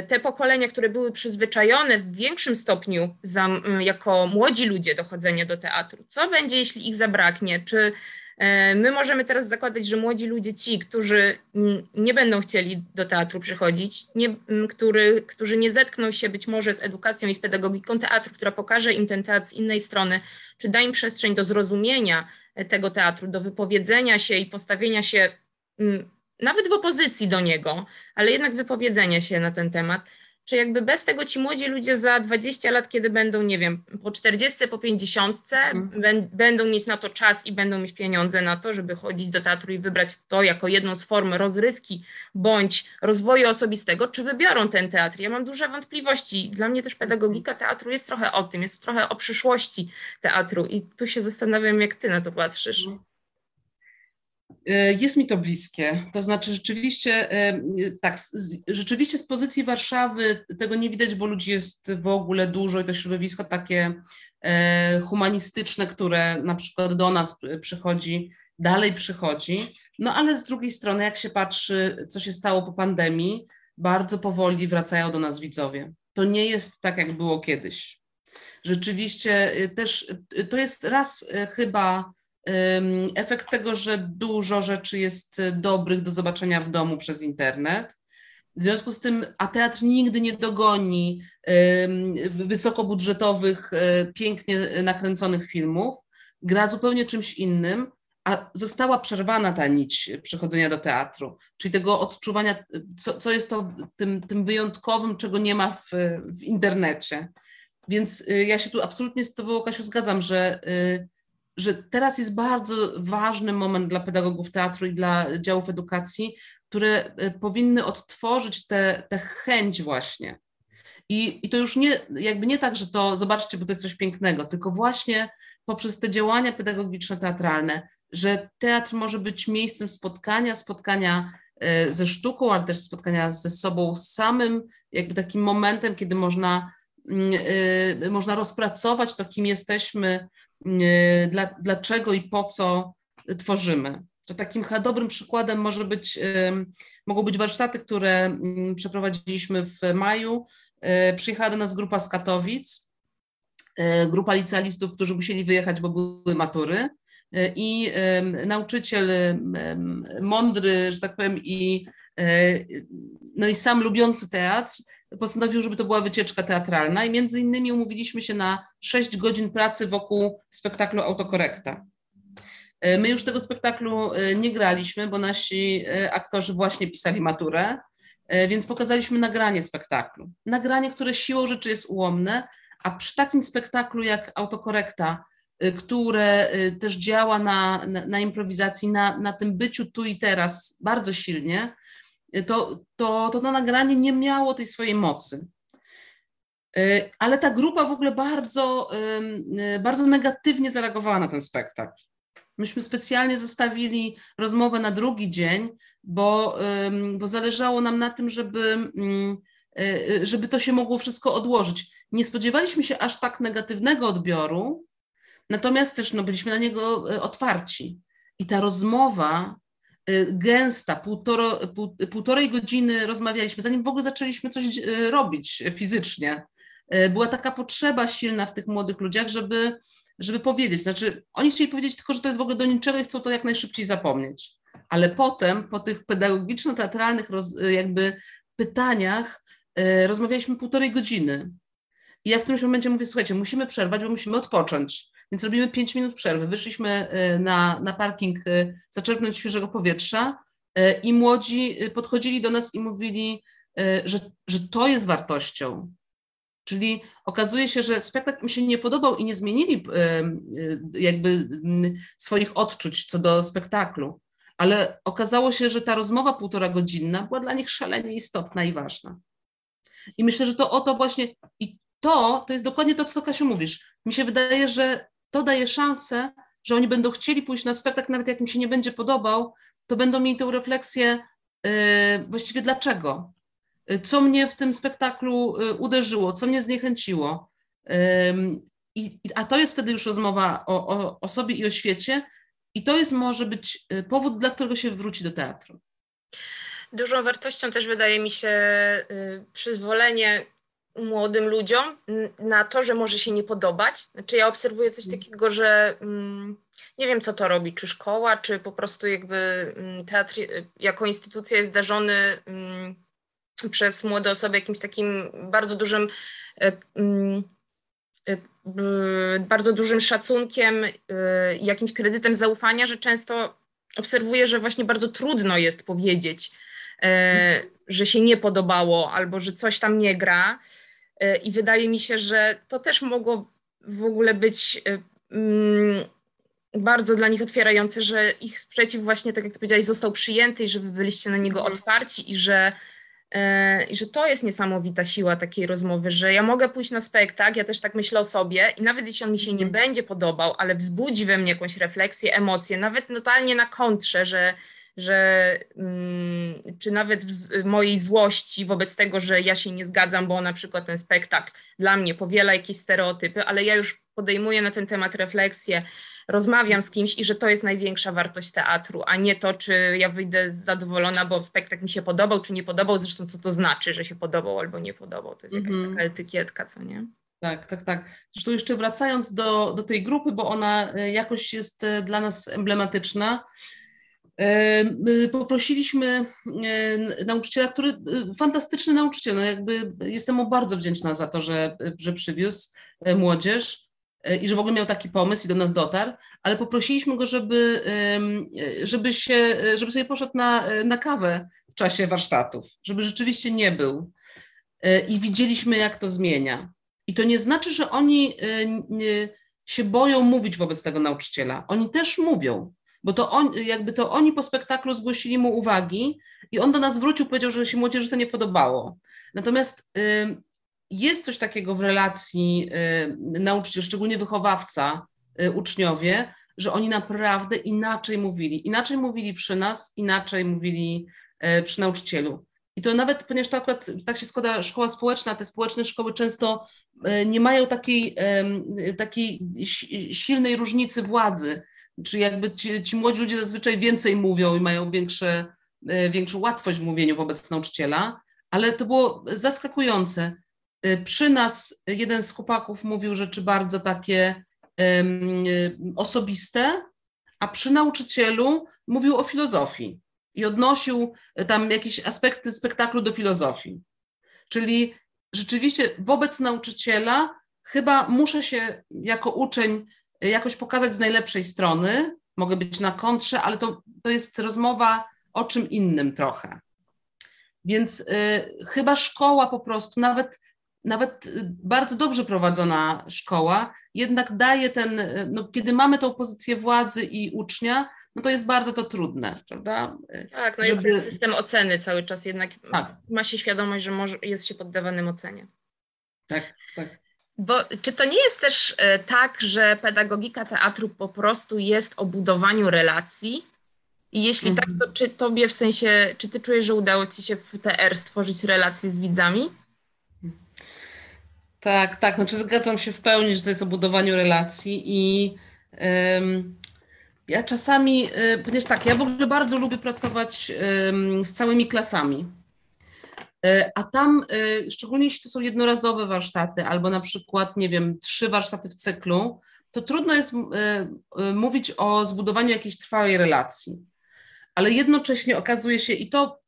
te pokolenia, które były przyzwyczajone w większym stopniu za, jako młodzi ludzie do chodzenia do teatru, co będzie, jeśli ich zabraknie? Czy e, my możemy teraz zakładać, że młodzi ludzie, ci, którzy nie będą chcieli do teatru przychodzić, nie, który, którzy nie zetkną się być może z edukacją i z pedagogiką teatru, która pokaże im ten teatr z innej strony, czy da im przestrzeń do zrozumienia e, tego teatru, do wypowiedzenia się i postawienia się nawet w opozycji do niego, ale jednak wypowiedzenie się na ten temat, czy jakby bez tego ci młodzi ludzie za 20 lat, kiedy będą, nie wiem, po 40, po 50, mhm. będą mieć na to czas i będą mieć pieniądze na to, żeby chodzić do teatru i wybrać to jako jedną z form rozrywki bądź rozwoju osobistego, czy wybiorą ten teatr. Ja mam duże wątpliwości. Dla mnie też pedagogika teatru jest trochę o tym, jest trochę o przyszłości teatru i tu się zastanawiam, jak ty na to patrzysz. Mhm. E, jest mi to bliskie. To znaczy, rzeczywiście, e, tak, rzeczywiście z pozycji Warszawy tego nie widać, bo ludzi jest w ogóle dużo i to środowisko takie e, humanistyczne, które na przykład do nas przychodzi, dalej przychodzi. No ale z drugiej strony, jak się patrzy, co się stało po pandemii, bardzo powoli wracają do nas widzowie. To nie jest tak, jak było kiedyś. Rzeczywiście też to jest raz chyba efekt tego, że dużo rzeczy jest dobrych do zobaczenia w domu przez internet. W związku z tym, a teatr nigdy nie dogoni wysokobudżetowych, e, pięknie nakręconych filmów, gra zupełnie czymś innym, a została przerwana ta nić przychodzenia do teatru, czyli tego odczuwania, co, co jest to tym, tym wyjątkowym, czego nie ma w, w internecie. Więc ja się tu absolutnie z Tobą, Kasiu, zgadzam, że y, że teraz jest bardzo ważny moment dla pedagogów teatru i dla działów edukacji, które e, powinny odtworzyć tę chęć właśnie. I, I to już nie, jakby nie tak, że to zobaczcie, bo to jest coś pięknego, tylko właśnie poprzez te działania pedagogiczne, teatralne, że teatr może być miejscem spotkania, spotkania e, ze sztuką, ale też spotkania ze sobą samym, jakby takim momentem, kiedy można, można rozpracować to, kim jesteśmy, Y, dla, dlaczego i po co tworzymy. To takim dobrym przykładem może być, mogą być warsztaty, które mm, przeprowadziliśmy w maju przyjechała do nas grupa z Katowic, grupa licealistów, którzy musieli wyjechać, bo były matury i nauczyciel mądry, że tak powiem, i, no i sam lubiący teatr postanowił, żeby to była wycieczka teatralna i między innymi umówiliśmy się na 6 godzin pracy wokół spektaklu Autokorekta. E, my już tego spektaklu e, nie graliśmy, bo nasi e, aktorzy właśnie pisali maturę, więc pokazaliśmy nagranie spektaklu. Nagranie, które siłą rzeczy jest ułomne, a przy takim spektaklu jak Autokorekta, które też działa na, na, na improwizacji, na, na tym byciu tu i teraz bardzo silnie, to, to, to to nagranie nie miało tej swojej mocy. Ale ta grupa w ogóle bardzo, bardzo negatywnie zareagowała na ten spektakl. Myśmy specjalnie zostawili rozmowę na drugi dzień, bo, bo zależało nam na tym, żeby, y, żeby to się mogło wszystko odłożyć. Nie spodziewaliśmy się aż tak negatywnego odbioru, natomiast też no, byliśmy na niego y, otwarci. I ta rozmowa y, gęsta, półtoro, półtorej godziny rozmawialiśmy, zanim w ogóle zaczęliśmy coś robić fizycznie. Była taka potrzeba silna w tych młodych ludziach, żeby, żeby powiedzieć. Znaczy, oni chcieli powiedzieć tylko, że to jest w ogóle do niczego i chcą to jak najszybciej zapomnieć. Ale potem, po tych pedagogiczno-teatralnych jakby pytaniach, rozmawialiśmy półtorej godziny. I ja w którymś momencie mówię, słuchajcie, musimy przerwać, bo musimy odpocząć. Więc robimy pięć minut przerwy. Wyszliśmy e, na, na parking e, zaczerpnąć świeżego powietrza i młodzi podchodzili do nas i mówili, że, że to jest wartością, Czyli okazuje się, że spektakl mi się nie podobał i nie zmienili jakby swoich odczuć co do spektaklu, ale okazało się, że ta rozmowa półtora godzinna była dla nich szalenie istotna i ważna. I myślę, że to o to właśnie, i to, to jest dokładnie to, co Kasiu mówisz. Mi się wydaje, że to daje szansę, że oni będą chcieli pójść na spektakl, nawet jak im się nie będzie podobał, to będą mieli tę refleksję yy, właściwie dlaczego, co mnie w tym spektaklu y, uderzyło, co mnie zniechęciło. I, a to jest wtedy już rozmowa o, o, o sobie i o świecie, i to jest może być y, powód, dla którego się wróci do teatru. Dużą wartością też wydaje mi się y, przyzwolenie młodym ludziom na to, że może się nie podobać. Znaczy ja obserwuję coś mm. takiego, że mm, nie wiem co to robi, czy szkoła, czy po prostu jakby mm, teatr jako instytucja jest zdarzony przez młode osoby jakimś takim bardzo dużym e, mm, e, bardzo dużym szacunkiem, e, jakimś kredytem zaufania, że często obserwuję, że właśnie bardzo trudno jest powiedzieć, że się nie podobało albo że coś tam nie gra. I wydaje mi się, że to też mogło w ogóle być mm, bardzo dla nich otwierające, że ich sprzeciw właśnie, tak jak powiedziałeś, został przyjęty i że wy byliście na niego mhm. otwarci i że E, I że to jest niesamowita siła takiej rozmowy, że ja mogę pójść na spektakl, ja też tak myślę o sobie i nawet jeśli on mi się nie mhm. będzie podobał, ale wzbudzi we mnie jakąś refleksję, emocje, nawet totalnie na kontrze, że, że mm, czy nawet w mojej złości wobec tego, że ja się nie zgadzam, bo na przykład ten spektakl dla mnie powiela jakieś stereotypy, ale ja już podejmuję na ten temat refleksję, rozmawiam z kimś i że to jest największa wartość teatru, a nie to, czy ja wyjdę zadowolona, bo spektakl mi się podobał, czy nie podobał, zresztą co to znaczy, że się podobał albo nie podobał, to jest jakaś mm taka etykietka, co nie? Tak, tak, tak. Zresztą jeszcze wracając do, do tej grupy, bo ona e, jakoś jest e, dla nas emblematyczna, Poprosiliśmy nauczyciela, który fantastyczny nauczyciel, no jakby jestem mu bardzo wdzięczna za to, że, że przywiózł młodzież. E, i że w ogóle miał taki pomysł i do nas dotarł, ale poprosiliśmy go, żeby, żeby, się, żeby sobie poszedł na, na kawę w czasie warsztatów, żeby rzeczywiście nie był. E, I widzieliśmy, jak to zmienia. I to nie znaczy, że oni e, się boją mówić wobec tego nauczyciela. Oni też mówią, bo to, on, jakby to oni po spektaklu zgłosili mu uwagi i on do nas wrócił, powiedział, że się młodzieży to nie podobało. Natomiast jest coś takiego w relacji y, nauczyciel, szczególnie wychowawca, y, uczniowie, że oni naprawdę inaczej mówili. Inaczej mówili przy nas, inaczej mówili y, przy nauczycielu. I to nawet, ponieważ to akurat tak się składa szkoła społeczna, te społeczne szkoły często nie mają takiej, takiej silnej różnicy władzy, czy jakby ci, ci młodzi ludzie zazwyczaj więcej mówią i mają większe, większą łatwość w mówieniu wobec nauczyciela, ale to było zaskakujące przy nas jeden z chłopaków mówił rzeczy bardzo takie um, osobiste, a przy nauczycielu mówił o filozofii i odnosił tam jakieś aspekty spektaklu do filozofii. Czyli rzeczywiście wobec nauczyciela chyba muszę się jako uczeń jakoś pokazać z najlepszej strony. Mogę być na kontrze, ale to, to jest rozmowa o czym innym trochę. Więc y, chyba szkoła po prostu, nawet, nawet bardzo dobrze prowadzona szkoła, jednak daje ten, no, kiedy mamy tą pozycję władzy i ucznia, no to jest bardzo to trudne, prawda? Tak, no Żeby... jest ten system oceny cały czas, jednak tak. ma się świadomość, że może, jest się poddawanym ocenie. Tak, tak. Bo czy to nie jest też e, tak, że pedagogika teatru po prostu jest o budowaniu relacji? I jeśli tak, mhm. tak, to czy tobie w sensie, czy ty czujesz, że udało ci się w TR stworzyć relacje z widzami? Tak, tak. Znaczy zgadzam się w pełni, że to jest o budowaniu relacji i ja czasami, y, ponieważ tak, ja w ogóle bardzo lubię pracować z całymi klasami. Y, a tam, y, szczególnie jeśli to są jednorazowe warsztaty, albo na przykład, nie wiem, trzy warsztaty w cyklu, to trudno jest mówić o zbudowaniu jakiejś trwałej relacji ale jednocześnie okazuje się, i to,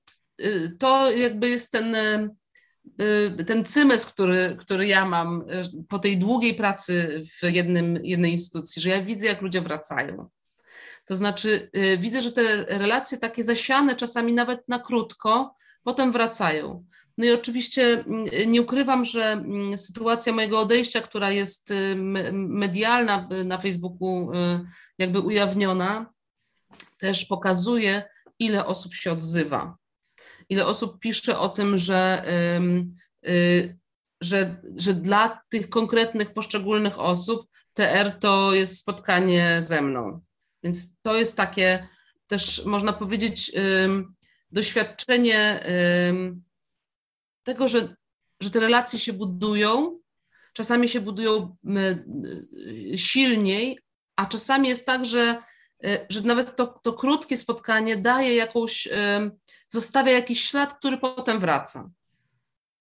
to jakby jest ten, ten cymes, który, który ja mam po tej długiej pracy w jednym, jednej instytucji, że ja widzę, jak ludzie wracają. To znaczy, widzę, że te relacje takie zasiane, czasami nawet na krótko, potem wracają. No i oczywiście nie ukrywam, że sytuacja mojego odejścia, która jest medialna na Facebooku, jakby ujawniona, też pokazuje, ile osób się odzywa. Ile osób pisze o tym, że, y, że, że dla tych konkretnych, poszczególnych osób TR to jest spotkanie ze mną. Więc to jest takie też, można powiedzieć, doświadczenie tego, że, że te relacje się budują. Czasami się budują y, silniej, a czasami jest tak, że Y, że nawet to, to krótkie spotkanie daje jakąś, zostawia jakiś ślad, który potem wraca.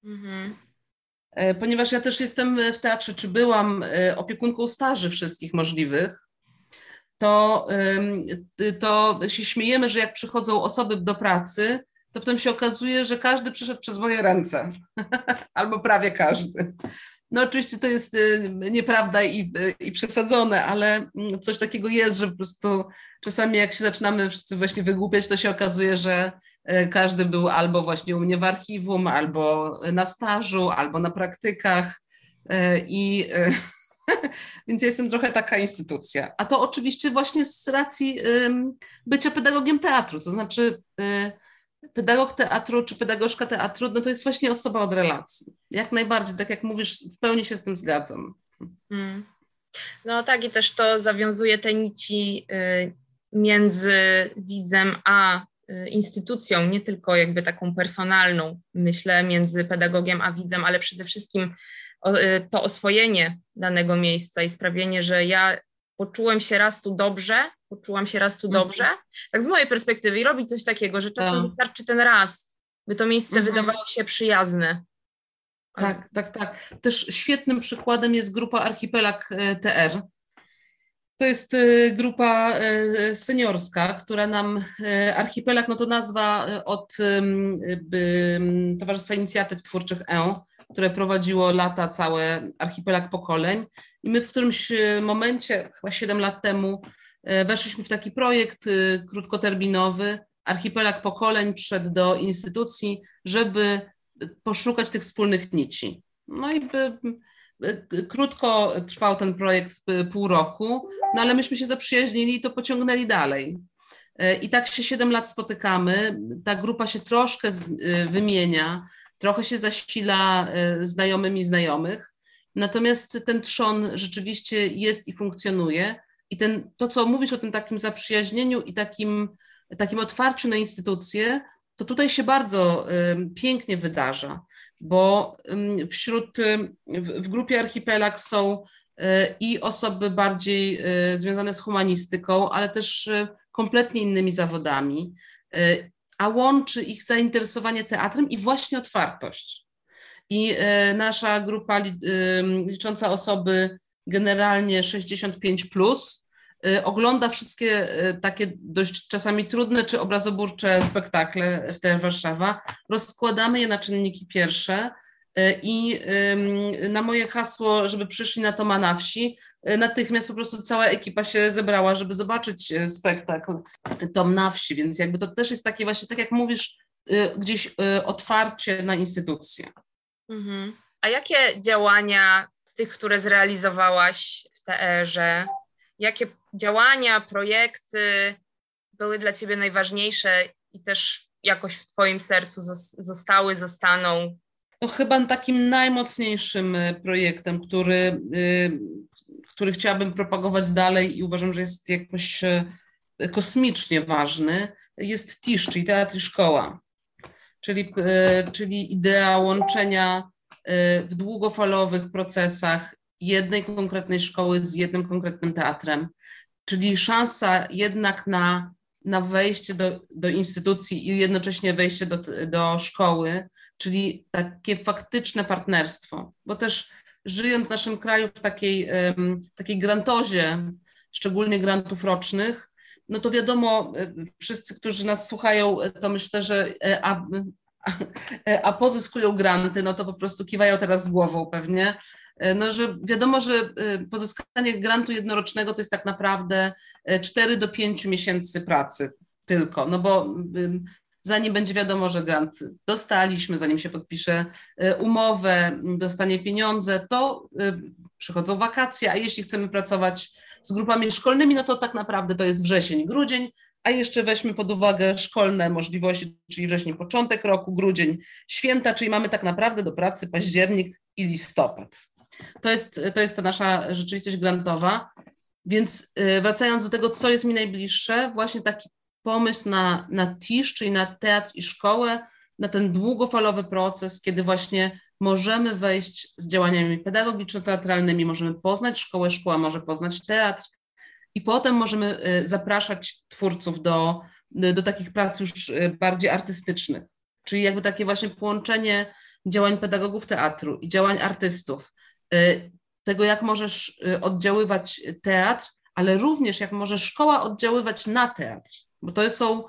Mhm. E, ponieważ ja też jestem w teatrze, czy byłam e, opiekunką staży wszystkich możliwych, to, to się śmiejemy, że jak przychodzą osoby do pracy, to potem się okazuje, że każdy przyszedł przez moje ręce, albo prawie każdy. No oczywiście to jest y, nieprawda i, y, i przesadzone, ale mm, coś takiego jest, że po prostu czasami jak się zaczynamy wszyscy właśnie wygłupiać, to się okazuje, że y, każdy był albo właśnie u mnie w archiwum, albo na stażu, albo na praktykach i więc jestem trochę taka instytucja. A to oczywiście właśnie z racji bycia pedagogiem teatru, to znaczy pedagog teatru czy pedagogzka teatru, no to jest właśnie osoba od relacji. Jak najbardziej, tak jak mówisz, w pełni się z tym zgadzam. Hmm. No tak i też to zawiązuje te nici y, między widzem a y, instytucją, nie tylko jakby taką personalną, myślę, między pedagogiem a widzem, ale przede wszystkim y, to oswojenie danego miejsca i sprawienie, że ja poczułem się raz tu dobrze, poczułam się raz tu mhm. dobrze. Tak z mojej perspektywy i robić coś takiego, że czasem tak. wystarczy ten raz, by to miejsce mhm. wydawało się przyjazne. Tak, tak, tak. Też świetnym przykładem jest grupa Archipelag e, TR. To jest e, grupa e, seniorska, która nam, Archipelag, no to nazwa od Towarzystwa Inicjatyw Twórczych E, które prowadziło lata całe Archipelag Pokoleń. I my w którymś momencie, chyba 7 lat temu, E, weszliśmy w taki projekt y, krótkoterminowy. Archipelag pokoleń przyszedł do instytucji, żeby poszukać tych wspólnych nici. No i by, krótko trwał ten projekt pół roku, no ale myśmy się zaprzyjaźnili i to pociągnęli dalej. E, I tak się 7 lat spotykamy. Ta grupa się troszkę wymienia, trochę się zasila znajomymi znajomych. Natomiast ten trzon rzeczywiście jest i funkcjonuje. I ten, to, co mówisz o tym takim zaprzyjaźnieniu i takim, takim otwarciu na instytucje, to tutaj się bardzo y, pięknie wydarza, bo y, wśród, y, w, grupie Archipelag są y, i osoby bardziej y, związane z humanistyką, ale też y, kompletnie innymi zawodami, a łączy ich zainteresowanie teatrem i właśnie otwartość. i nasza grupa licząca osoby generalnie 65 plus ogląda wszystkie takie dość czasami trudne czy obrazoburcze spektakle w TR Warszawa. Rozkładamy je na czynniki pierwsze E, I na moje hasło, żeby przyszli na Toma na wsi, e, natychmiast po prostu cała ekipa się zebrała, żeby zobaczyć e, spektakl Tom na wsi, więc jakby to też jest takie właśnie, tak jak mówisz, gdzieś otwarcie na instytucje. Mhm. A jakie działania tych, które zrealizowałaś w TR-ze, jakie działania, projekty były dla Ciebie najważniejsze i też jakoś w Twoim sercu zostały, zostaną to chyba takim najmocniejszym e, projektem, który, e, który chciałabym propagować dalej i uważam, że jest jakoś e, kosmicznie ważny, jest TISZ, czyli Teatr i Szkoła, czyli, czyli idea łączenia w długofalowych procesach jednej konkretnej szkoły z jednym konkretnym teatrem, czyli szansa jednak na, na wejście do, do instytucji i jednocześnie wejście do, do szkoły, czyli takie faktyczne partnerstwo, bo też żyjąc w naszym kraju w takiej, takiej grantozie, szczególnie grantów rocznych, no to wiadomo, e, wszyscy, którzy nas słuchają, to myślę, że e, a, a, e, a pozyskują granty, no to po prostu kiwają teraz głową pewnie, no, że wiadomo, że pozyskanie grantu jednorocznego to jest tak naprawdę 4 do 5 miesięcy pracy tylko, no bo zanim będzie wiadomo, że grant dostaliśmy, zanim się podpisze y, umowę, dostanie pieniądze, to y, przychodzą wakacje, a jeśli chcemy pracować z grupami szkolnymi, no to tak naprawdę to jest wrzesień, grudzień, a jeszcze weźmy pod uwagę szkolne możliwości, czyli wrzesień, początek roku, grudzień, święta, czyli mamy tak naprawdę do pracy październik i listopad. To jest, to jest ta nasza rzeczywistość grantowa. Więc y, wracając do tego, co jest mi najbliższe, właśnie taki pomysł na, na TISZ, czyli na teatr i szkołę, na ten długofalowy proces, kiedy właśnie możemy wejść z działaniami pedagogiczno-teatralnymi, możemy poznać szkołę, szkoła może poznać teatr i potem możemy y, zapraszać twórców do, do takich prac już y, bardziej artystycznych. Czyli jakby takie właśnie połączenie działań pedagogów teatru i działań artystów, y, tego jak możesz oddziaływać teatr, ale również jak może szkoła oddziaływać na teatr bo to są,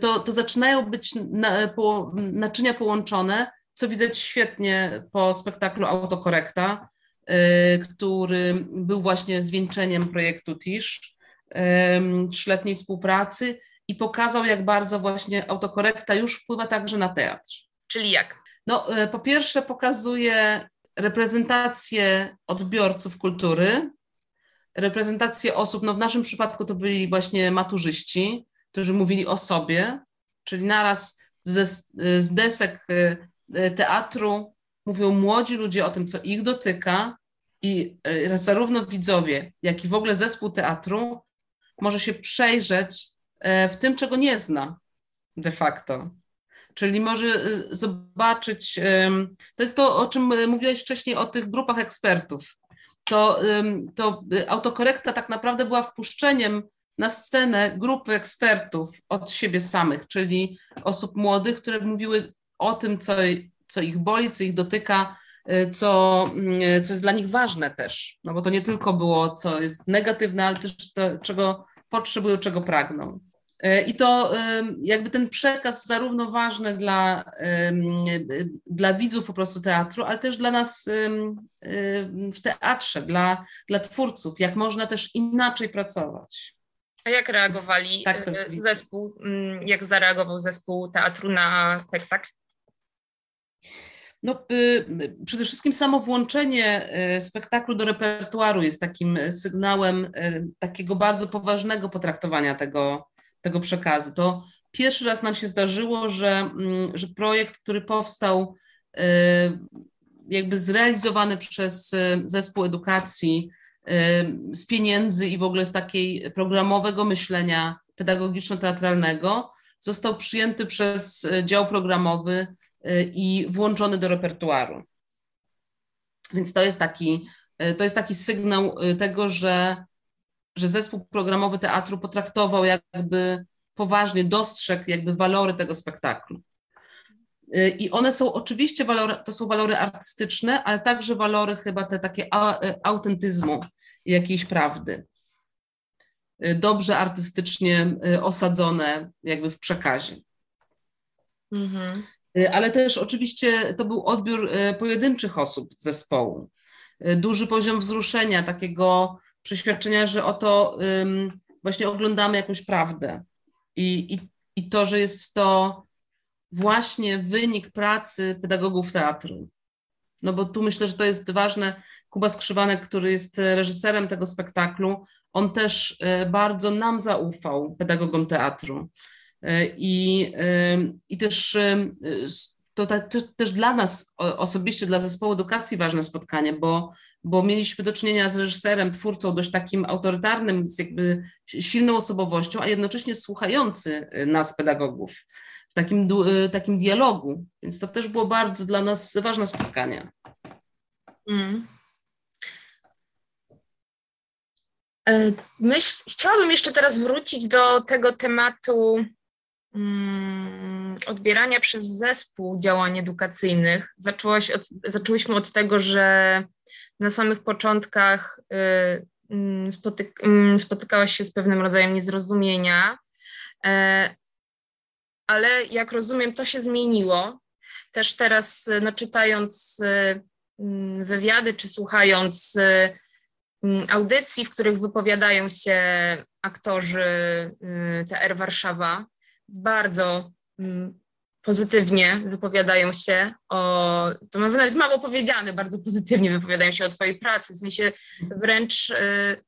to, to zaczynają być na, po, naczynia połączone, co widać świetnie po spektaklu Autokorekta, y, który był właśnie zwieńczeniem projektu TISZ, y, trzyletniej współpracy i pokazał, jak bardzo właśnie autokorekta już wpływa także na teatr. Czyli jak? No, y, po pierwsze pokazuje reprezentację odbiorców kultury, reprezentację osób, no w naszym przypadku to byli właśnie maturzyści, którzy mówili o sobie, czyli naraz ze, z desek y, y, teatru mówią młodzi ludzie o tym, co ich dotyka i y, zarówno widzowie, jak i w ogóle zespół teatru może się przejrzeć w tym, czego nie zna de facto. Czyli może zobaczyć, to jest to, o czym mówiłeś wcześniej, o tych grupach ekspertów. To, to autokorekta tak naprawdę była wpuszczeniem na scenę grupy ekspertów od siebie samych, czyli osób młodych, które mówiły o tym, co, co ich boli, co ich dotyka, y, co, y, co jest dla nich ważne też. No bo to nie tylko było, co jest negatywne, ale też to, czego potrzebują, czego pragną. Y, I to jakby ten przekaz zarówno ważny dla, dla widzów po prostu teatru, ale też dla nas w teatrze, dla, dla twórców, jak można też inaczej pracować. A jak reagowali tak, e, zespół, mm, jak zareagował zespół teatru na spektakl? No, y, przede wszystkim samo włączenie y, spektaklu do repertuaru jest takim sygnałem y, takiego bardzo poważnego potraktowania tego, tego przekazu. To pierwszy raz nam się zdarzyło, że, mm, że projekt, który powstał jakby zrealizowany przez zespół edukacji z pieniędzy i w ogóle z takiej programowego myślenia pedagogiczno-teatralnego został przyjęty przez e, dział programowy e, i włączony do repertuaru. Więc to jest taki, to jest taki sygnał tego, że, że zespół programowy teatru potraktował jakby poważnie, dostrzegł jakby walory tego spektaklu. I one są oczywiście walory, to są walory artystyczne, ale także walory chyba te takie autentyzmu jakiejś prawdy. Dobrze artystycznie osadzone jakby w przekazie. Mhm. Ale też oczywiście to był odbiór pojedynczych osób z zespołu. Duży poziom wzruszenia, takiego przeświadczenia, że oto właśnie oglądamy jakąś prawdę. I, i, I to, że jest to właśnie wynik pracy pedagogów teatru. No bo tu myślę, że to jest ważne. Kuba Skrzywanek, który jest reżyserem tego spektaklu, on też e, bardzo nam zaufał, pedagogom teatru. E, I, e, i też to, to, też dla nas osobiście, dla zespołu edukacji ważne spotkanie, bo bo mieliśmy do czynienia z reżyserem, twórcą dość takim autorytarnym, z jakby silną osobowością, a jednocześnie słuchający nas, pedagogów, w takim, y, takim dialogu. Więc to też było bardzo dla nas ważne spotkanie. Mm. E, myśl, chciałabym jeszcze teraz wrócić do tego tematu mm, odbierania przez zespół działań edukacyjnych. Zaczęłaś od, zaczęłyśmy od tego, że na samych początkach y, mm, spotyk mm, spotykałaś się z pewnym rodzajem niezrozumienia, e, ale jak rozumiem, to się zmieniło. Też teraz, no, czytając y, mm, wywiady czy słuchając y, audycji, w których wypowiadają się aktorzy TR Warszawa, bardzo pozytywnie wypowiadają się o, to nawet mało powiedziane, bardzo pozytywnie wypowiadają się o Twojej pracy, w sensie wręcz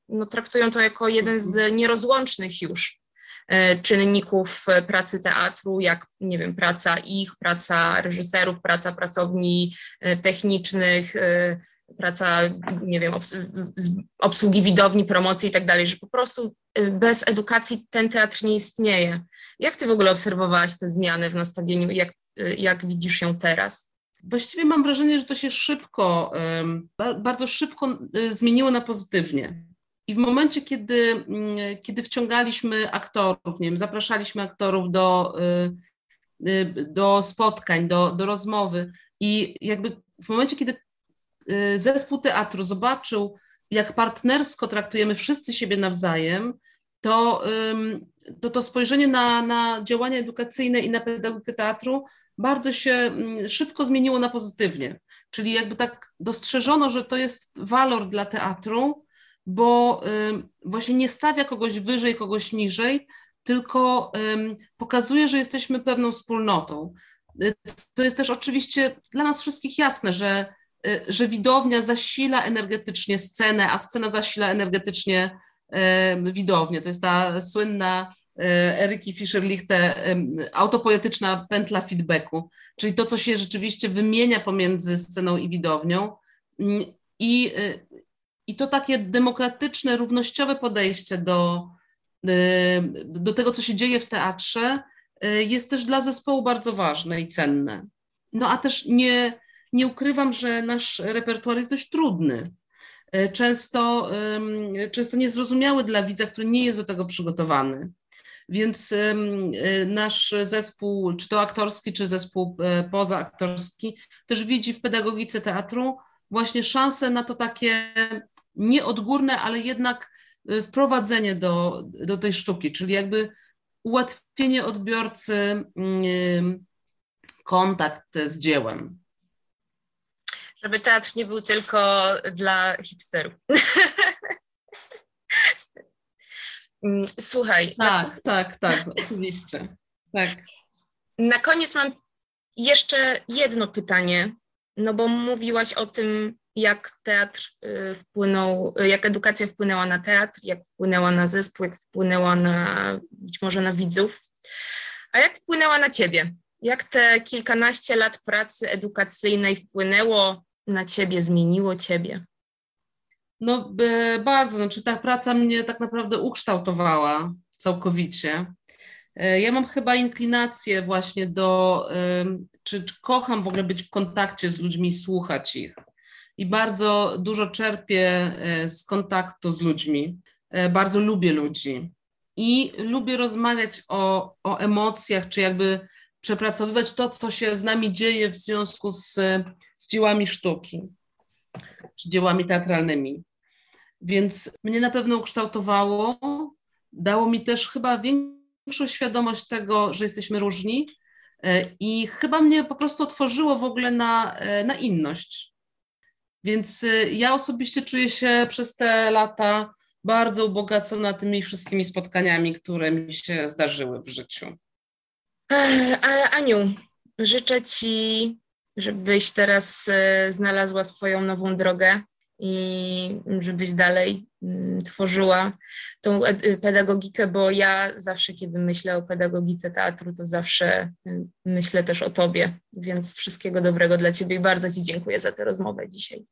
no, traktują to jako jeden z nierozłącznych już czynników pracy teatru, jak, nie wiem, praca ich, praca reżyserów, praca pracowni y, technicznych, praca, nie wiem, obsługi widowni, promocji i tak dalej, że po prostu bez edukacji ten teatr nie istnieje. Jak ty w ogóle obserwowałaś te zmiany w nastawieniu? Jak, jak widzisz ją teraz? Właściwie mam wrażenie, że to się szybko, bardzo szybko zmieniło na pozytywnie. I w momencie, kiedy, mm, kiedy wciągaliśmy aktorów, nie wiem, zapraszaliśmy aktorów do, y, y, do spotkań, do, do rozmowy, i jakby w momencie, kiedy zespół teatru zobaczył, jak partnersko traktujemy wszyscy siebie nawzajem, to to, to spojrzenie na, na działania edukacyjne i na pedagogikę teatru bardzo się mm, szybko zmieniło na pozytywnie. Czyli jakby tak dostrzeżono, że to jest walor dla teatru, bo właśnie nie stawia kogoś wyżej, kogoś niżej, tylko pokazuje, że jesteśmy pewną wspólnotą. To jest też oczywiście dla nas wszystkich jasne, że, y, że widownia zasila energetycznie scenę, a scena zasila energetycznie widownię. To jest ta słynna e, Eryki Fischer-Lichte autopoetyczna pętla feedbacku, czyli to, co się rzeczywiście wymienia pomiędzy sceną i widownią. Mm, I, i to takie demokratyczne, równościowe podejście do, e, do tego, co się dzieje w teatrze, jest też dla zespołu bardzo ważne i cenne. No a też nie, nie ukrywam, że nasz repertuar jest dość trudny. E, często, często niezrozumiały dla widza, który nie jest do tego przygotowany. Więc nasz zespół, czy to aktorski, czy zespół pozaaktorski, też widzi w pedagogice teatru właśnie szansę na to takie nieodgórne, ale jednak wprowadzenie do, do tej sztuki, czyli jakby ułatwienie odbiorcy kontakt z dziełem żeby teatr nie był tylko dla hipsterów. Mm, słuchaj. Tak, tak, tak, oczywiście. Tak. Na koniec mam jeszcze jedno pytanie, no bo mówiłaś o tym, jak teatr y, wpłynął, jak edukacja wpłynęła na teatr, jak wpłynęła na zespół, jak wpłynęła na być może na widzów. A jak wpłynęła na ciebie? Jak te kilkanaście lat pracy edukacyjnej wpłynęło na ciebie, zmieniło ciebie? No bardzo, znaczy ta praca mnie tak naprawdę ukształtowała całkowicie. E, ja mam chyba inklinację właśnie do, czy, czy kocham w ogóle być w kontakcie z ludźmi, słuchać ich. I bardzo dużo czerpię e, z kontaktu z ludźmi. E, bardzo lubię ludzi. I lubię rozmawiać o, o emocjach, czy jakby przepracowywać to, co się z nami dzieje w związku z, z dziełami sztuki czy dziełami teatralnymi. Więc mnie na pewno ukształtowało, dało mi też chyba większą świadomość tego, że jesteśmy różni e, i chyba mnie po prostu otworzyło w ogóle na, na inność. Więc e, ja osobiście czuję się przez te lata bardzo ubogacona tymi wszystkimi spotkaniami, które mi się zdarzyły w życiu. Aniu, życzę Ci, żebyś teraz znalazła swoją nową drogę i żebyś dalej mm, tworzyła tą pedagogikę, bo ja zawsze, kiedy myślę o pedagogice teatru, to zawsze y, myślę też o Tobie, więc wszystkiego dobrego dla Ciebie i bardzo Ci dziękuję za tę rozmowę dzisiaj.